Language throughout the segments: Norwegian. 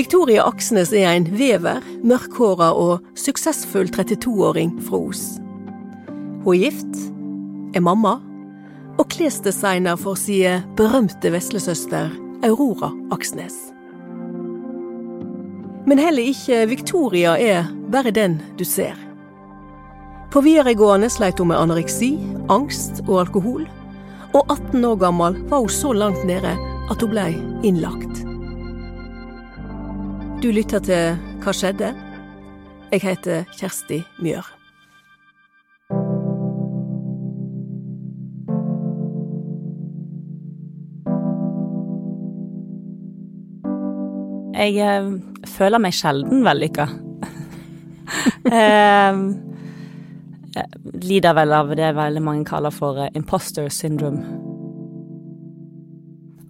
Victoria Aksnes er en vever, mørkhåra og suksessfull 32-åring fra Os. Hun er gift, er mamma, og klesdesigner for sin berømte veslesøster Aurora Aksnes. Men heller ikke Victoria er bare den du ser. På videregående sleit hun med anoreksi, angst og alkohol, og 18 år gammel var hun så langt nede at hun blei innlagt. Du lytter til Hva skjedde? Jeg heter Kjersti Mjør. Jeg eh, føler meg sjelden vellykka. eh, lider vel av det veldig mange kaller for eh, imposter syndrome.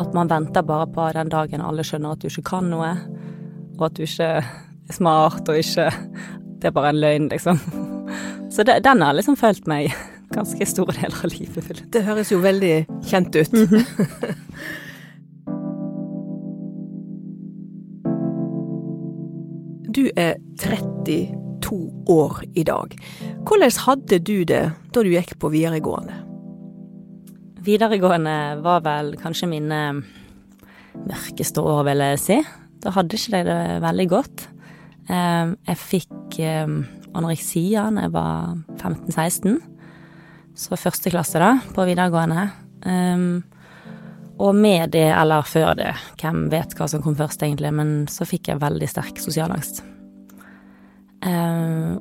At man venter bare på den dagen alle skjønner at du ikke kan noe, og at du ikke er smart og ikke Det er bare en løgn, liksom. Så det, den har liksom følt meg ganske store deler av livet. Det høres jo veldig kjent ut. Du er 32 år i dag. Hvordan hadde du det da du gikk på videregående? Videregående var vel kanskje mine mørkeste år, vil jeg si. Da hadde ikke jeg det veldig godt. Ehm, jeg fikk ehm, anoreksia da jeg var 15-16. Så første klasse, da, på videregående. Ehm, og med det, eller før det, hvem vet hva som kom først, egentlig, men så fikk jeg veldig sterk sosialangst. angst.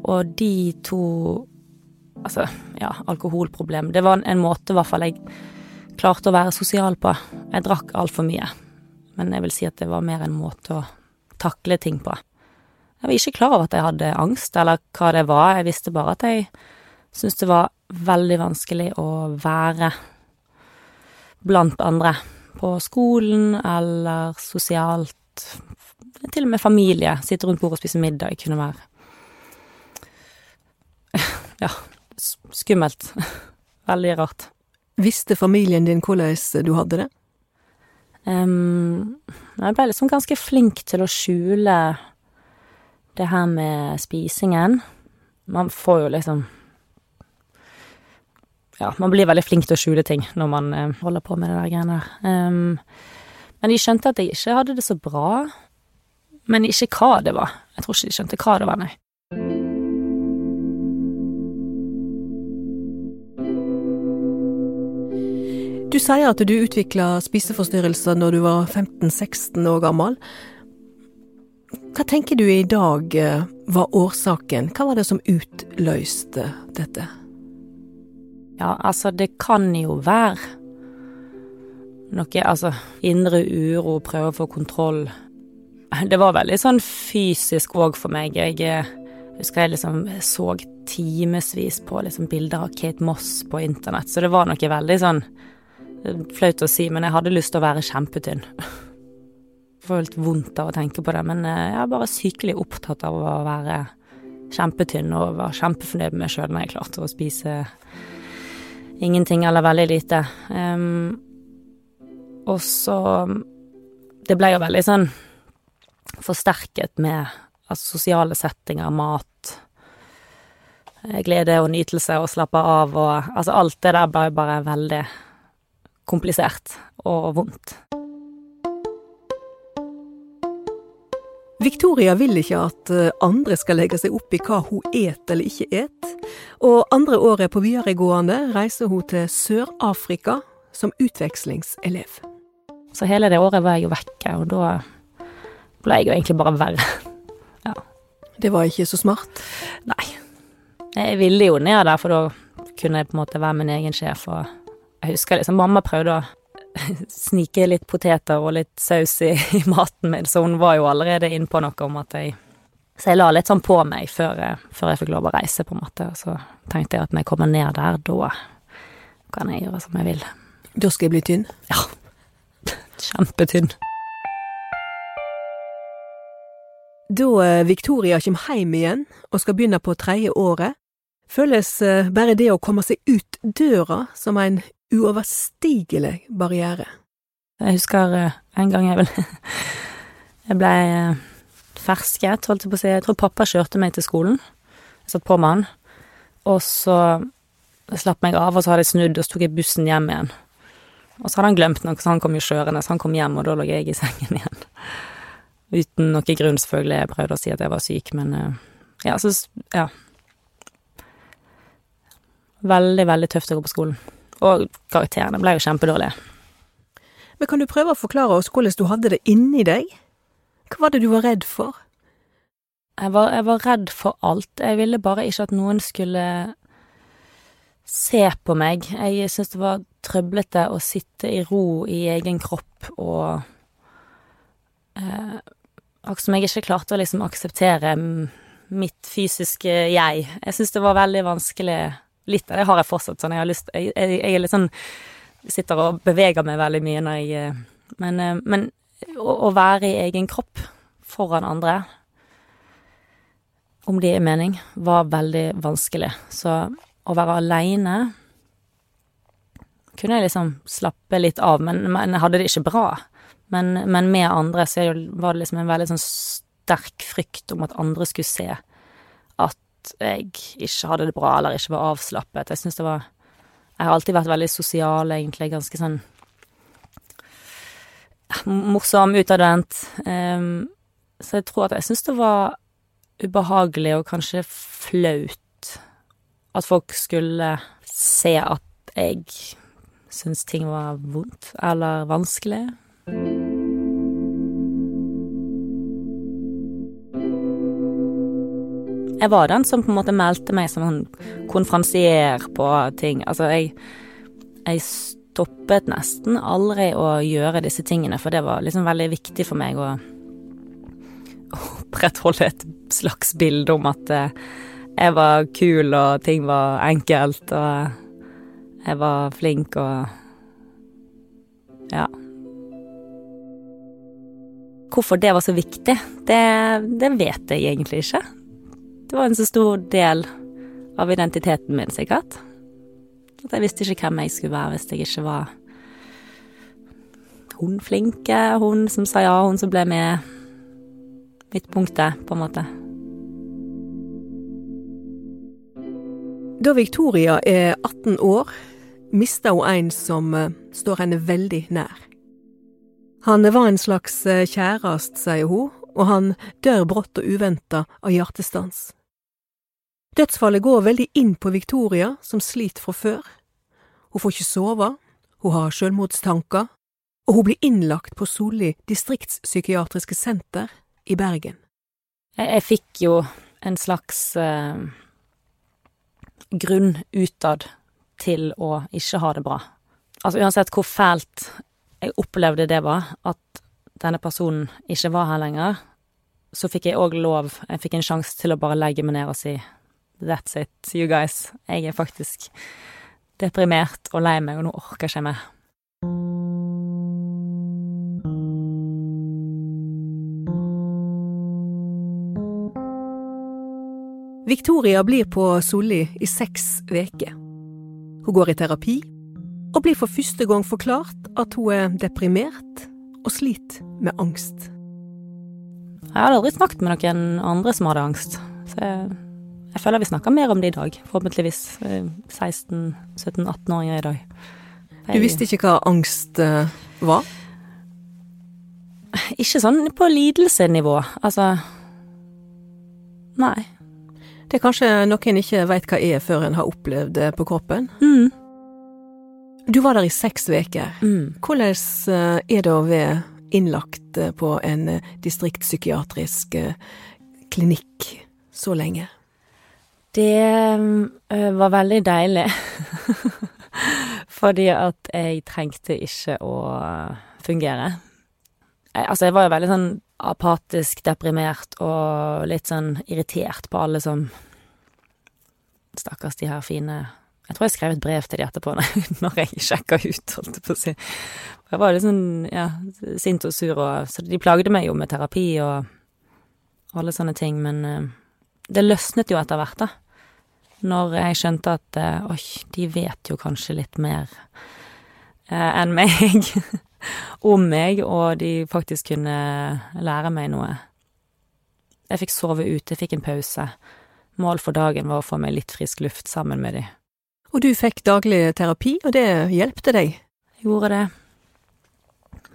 og de to Altså, ja, alkoholproblem Det var en måte, i hvert fall, jeg klarte å være sosial på. Jeg drakk altfor mye, men jeg vil si at det var mer en måte å takle ting på. Jeg var ikke klar over at jeg hadde angst, eller hva det var, jeg visste bare at jeg syntes det var veldig vanskelig å være blant andre. På skolen eller sosialt. Til og med familie. Sitte rundt bordet og spise middag kunne være Ja, skummelt. Veldig rart. Visste familien din hvordan du hadde det? Jeg ble liksom ganske flink til å skjule det her med spisingen. Man får jo liksom ja, man blir veldig flink til å skjule ting når man eh, holder på med det der greiene der. Men de skjønte at jeg ikke hadde det så bra. Men ikke hva det var. Jeg tror ikke de skjønte hva det var, nei. Du sier at du utvikla spiseforstyrrelser når du var 15-16 år gammel. Hva tenker du i dag eh, var årsaken? Hva var det som utløste dette? Ja, altså, det kan jo være noe Altså, indre uro, prøve å få kontroll. Det var veldig sånn fysisk òg for meg. Jeg eh, husker jeg liksom så timevis på liksom bilder av Kate Moss på internett, så det var noe veldig sånn Flaut å si, men jeg hadde lyst til å være kjempetynn. Følt vondt av å tenke på det, men eh, jeg er bare sykelig opptatt av å være kjempetynn og var kjempefornøyd med meg sjøl når jeg klarte å spise ingenting eller veldig lite. Um, og så Det ble jo veldig sånn forsterket med altså, sosiale settinger, mat, glede og nytelse og slappe av og Altså, alt det der ble bare veldig komplisert og vondt. Victoria vil ikke at eh, andre skal legge seg opp i hva hun et eller ikke et, og andre året på videregående reiser hun til Sør-Afrika som utvekslingselev. Så hele det året var jeg jo vekke, og da ble jeg jo egentlig bare verre. Ja. Det var ikke så smart? Nei. Jeg ville jo ned der, for da kunne jeg på en måte være min egen sjef, og jeg husker liksom mamma prøvde å snike litt poteter og litt saus i, i maten min, så hun var jo allerede innpå noe om at jeg Så jeg la litt sånn på meg før, før, jeg fikk lov å reise, på en måte, og så tenkte jeg at når jeg kommer ned der, da kan jeg gjøre som jeg vil. Da skal jeg bli tynn? Ja. Kjempetynn. Da eh, Victoria kommer hjem igjen og skal begynne på tredje året, føles eh, bare det å komme seg ut døra som en uoverstigelig barriere. Jeg husker eh, en gang jeg vel Jeg blei fersket, holdt jeg på å si. Jeg tror pappa kjørte meg til skolen. Jeg satt på med han. Og så slapp meg av, og så hadde jeg snudd, og så tok jeg bussen hjem igjen. Og så hadde han glemt noe, så han kom jo kjørende, så han kom hjem, og da lå jeg i sengen igjen. Uten noe grunn, selvfølgelig. Jeg prøvde å si at jeg var syk, men eh, ja, så ja. Veldig, veldig tøft å gå på skolen. Og karakterene ble jo kjempedårlige. Men kan du prøve å forklare oss hvordan du hadde det inni deg? Hva var det du var redd for? Jeg var, jeg var redd for alt. Jeg ville bare ikke at noen skulle se på meg. Jeg syntes det var trøblete å sitte i ro i egen kropp og eh, Akkurat som jeg ikke klarte å liksom akseptere mitt fysiske jeg. Jeg syntes det var veldig vanskelig Litt av det har jeg fortsatt, sånn jeg har lyst Jeg, jeg, jeg er litt sånn Sitter og beveger meg veldig mye når jeg eh, Men, eh, men å, å være i egen kropp foran andre om det er mening, var veldig vanskelig. Så å være aleine kunne jeg liksom slappe litt av, men, men jeg hadde det ikke bra. Men, men med andre så var det liksom en veldig sånn sterk frykt om at andre skulle se at jeg ikke hadde det bra, eller ikke var avslappet. Jeg syns det var Jeg har alltid vært veldig sosial, egentlig, ganske sånn morsom, utadvendt. Um, så jeg tror at jeg syns det var ubehagelig og kanskje flaut at folk skulle se at jeg syns ting var vondt eller vanskelig. Jeg var den som på en måte meldte meg som en konferansier på ting. Altså, jeg, jeg stoppet nesten aldri å gjøre disse tingene, for det var liksom veldig viktig for meg å opprettholde et slags bilde om at eh, jeg var kul, og ting var enkelt, og jeg var flink og Ja. Hvorfor det var så viktig, det, det vet jeg egentlig ikke. Det var en så stor del av identiteten min, sikkert. At jeg visste ikke hvem jeg skulle være hvis jeg ikke var hun flinke, hun som sa ja, hun som ble med. Midtpunktet, på en måte. Da Victoria er 18 år, mister hun en som eh, står henne veldig nær. Han var en slags kjæreste, kjærest, sier hun, og han dør brått og uventa av hjertestans. Dødsfallet går veldig inn på Victoria, som sliter fra før. Hun får ikke sove, hun har selvmordstanker, og hun blir innlagt på Solli distriktspsykiatriske senter i Bergen. Jeg, jeg fikk jo en slags eh, grunn utad til å ikke ha det bra. Altså uansett hvor fælt jeg opplevde det var, at denne personen ikke var her lenger, så fikk jeg òg lov, jeg fikk en sjanse til å bare legge meg ned og si That's it, you guys. Jeg er faktisk deprimert og lei meg, og nå orker jeg ikke mer. Victoria blir på Solli i seks uker. Hun går i terapi, og blir for første gang forklart at hun er deprimert og sliter med angst. Jeg hadde aldri snakket med noen andre som hadde angst, så jeg jeg føler vi snakker mer om det i dag, forhåpentligvis. 16-17-18-åringer i dag. Du visste ikke hva angst uh, var? Ikke sånn på lidelsenivå, altså Nei. Det er kanskje noen ikke veit hva er før en har opplevd det på kroppen? Mm. Du var der i seks uker. Mm. Hvordan eh, er det å være innlagt eh, på en distriktspsykiatrisk klinikk så lenge? Det øh, var veldig deilig. Fordi at jeg trengte ikke å fungere. Jeg, altså, jeg var jo veldig sånn apatisk, deprimert og litt sånn irritert på alle som Stakkars de her fine Jeg tror jeg skrev et brev til de etterpå når jeg sjekka ut, holdt jeg på å si. Jeg var litt sånn, ja, sint og sur og Så de plagde meg jo med terapi og alle sånne ting, men øh, det løsnet jo etter hvert, da når jeg skjønte at eh, oi, de vet jo kanskje litt mer eh, enn meg om meg, og de faktisk kunne lære meg noe Jeg fikk sove ute, jeg fikk en pause. Mål for dagen var å få meg litt frisk luft sammen med de. Og du fikk daglig terapi, og det hjelpte deg? Jeg gjorde det.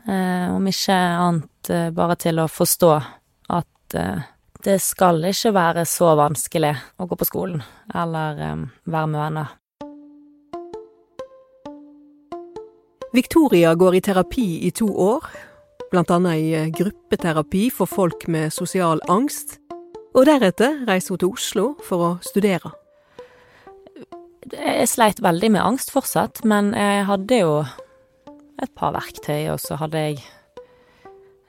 Eh, om ikke annet eh, bare til å forstå at eh, det skal ikke være så vanskelig å gå på skolen, eller um, være med venner. Victoria går i terapi i to år, blant annet i eh, gruppeterapi for folk med sosial angst, og deretter reiser hun til Oslo for å studere. Jeg sleit veldig med angst fortsatt, men jeg hadde jo et par verktøy, og så hadde jeg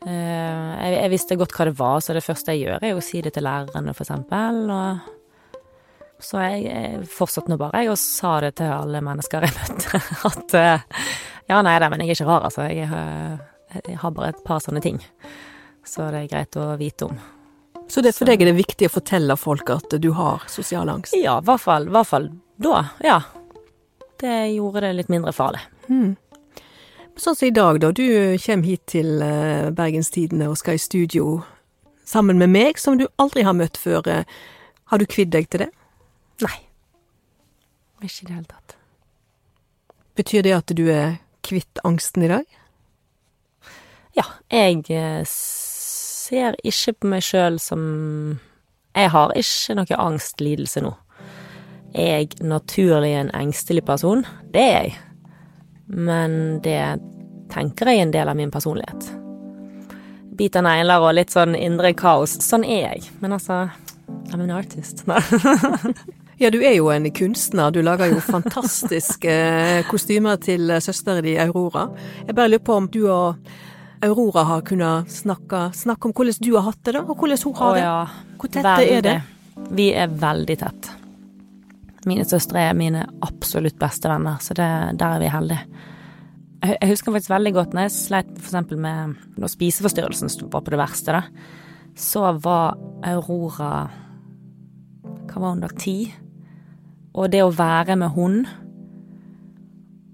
jeg, jeg visste godt hva det var, så det første jeg gjør, er å si det til lærerne, for eksempel. Og så jeg, jeg fortsatte nå bare, jeg, og sa det til alle mennesker jeg møtte, at eh, ja, nei da, men jeg er ikke rar, altså. Jeg, eh, jeg har bare et par sånne ting. Så det er greit å vite om. Så det for deg er det viktig å fortelle folk at du har sosial angst? Ja, i hvert fall, hvert fall da, ja. Det gjorde det litt mindre farlig. Hmm. Sånn som i dag, da. Du kommer hit til eh, Bergenstidene og skal i studio sammen med meg, som du aldri har møtt før. Har du kvidd deg til det? Nei. Ikke i det hele tatt. Betyr det at du er kvitt angsten i dag? Ja, jeg eh, ser ikke på meg sjøl som Jeg har ikke noe angstlidelse nå. Er jeg naturlig en engstelig person? Det er jeg. Men det tenker jeg er en del av min personlighet. Biter negler og litt sånn indre kaos. Sånn er jeg. Men altså I'm an artist. ja, du er jo en kunstner. Du lager jo fantastiske kostymer til søsteren din Aurora. Jeg bare lurer på om du og Aurora har kunnet snakke, snakke, om hvordan du har hatt det, da, og hvordan hun har det. Hvor tette er det? Vi er veldig tett. Mine søstre er mine absolutt beste venner, så det, der er vi heldige. Jeg, husker faktisk veldig godt når jeg sleit eksempel med når spiseforstyrrelsen var på det verste, da. Så var Aurora Hva var hun da? Ti? Og det å være med hun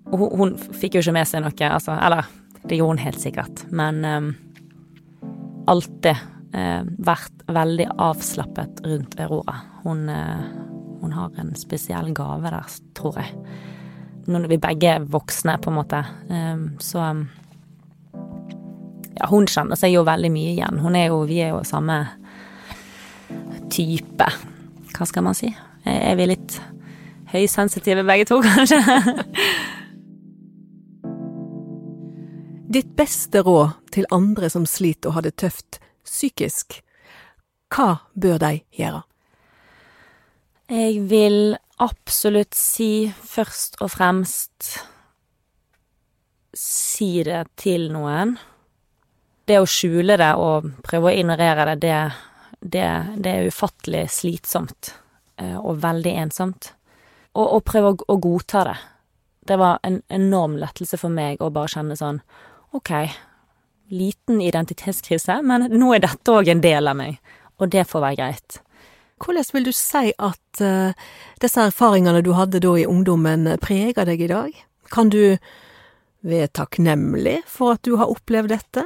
Og hun, hun fikk jo ikke med seg noe, altså Eller det gjorde hun helt sikkert, men um, alltid eh, vært veldig avslappet rundt Aurora. Hun, eh, hun har en spesiell gave der, tror jeg. Nå er vi begge er voksne, på en måte, eh, så Ja, hun kjenner seg jo veldig mye igjen. Hun er jo Vi er jo samme type. Hva skal man si? Er vi litt høysensitive begge to, kanskje? Ditt beste råd til andre som sliter og har det tøft psykisk, hva bør de gjøre? Jeg vil absolutt si først og fremst si det til noen. Det å skjule det og prøve å ignorere det, det, det, det er ufattelig slitsomt eh, og veldig ensomt. Og, og prøve å, å godta det. Det var en enorm lettelse for meg å bare kjenne sånn Ok, liten identitetskrise, men nå er dette òg en del av meg, og det får være greit. Hvordan vil du si at uh, disse erfaringene du hadde da i ungdommen, preger deg i dag? Kan du være takknemlig for at du har opplevd dette?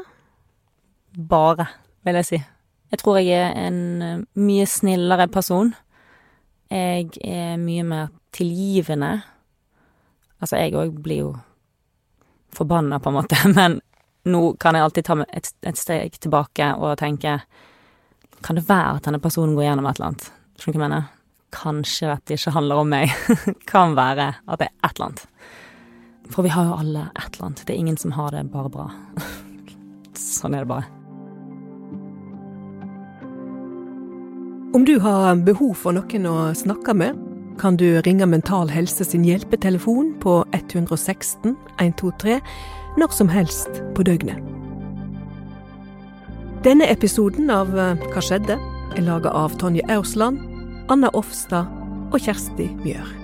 Bare, vil jeg si. Jeg tror jeg er en uh, mye snillere person. Jeg er mye mer tilgivende. Altså, jeg òg blir jo forbanna, på en måte, men nå kan jeg alltid ta et, et steg tilbake og tenke Kan det være at denne personen går gjennom et eller annet? Skjønner du hva jeg mener? Kanskje dette ikke handler om meg. kan være at det er et eller annet. For vi har jo alle et eller annet. Det er ingen som har det bare bra. sånn er det bare. Om du har behov for noen å snakke med, kan du ringe Mental Helse sin hjelpetelefon på 116 123 når som helst på døgnet. Denne episoden av Hva skjedde? er laga av Tonje Aursland, Anna Offstad og Kjersti Mjør.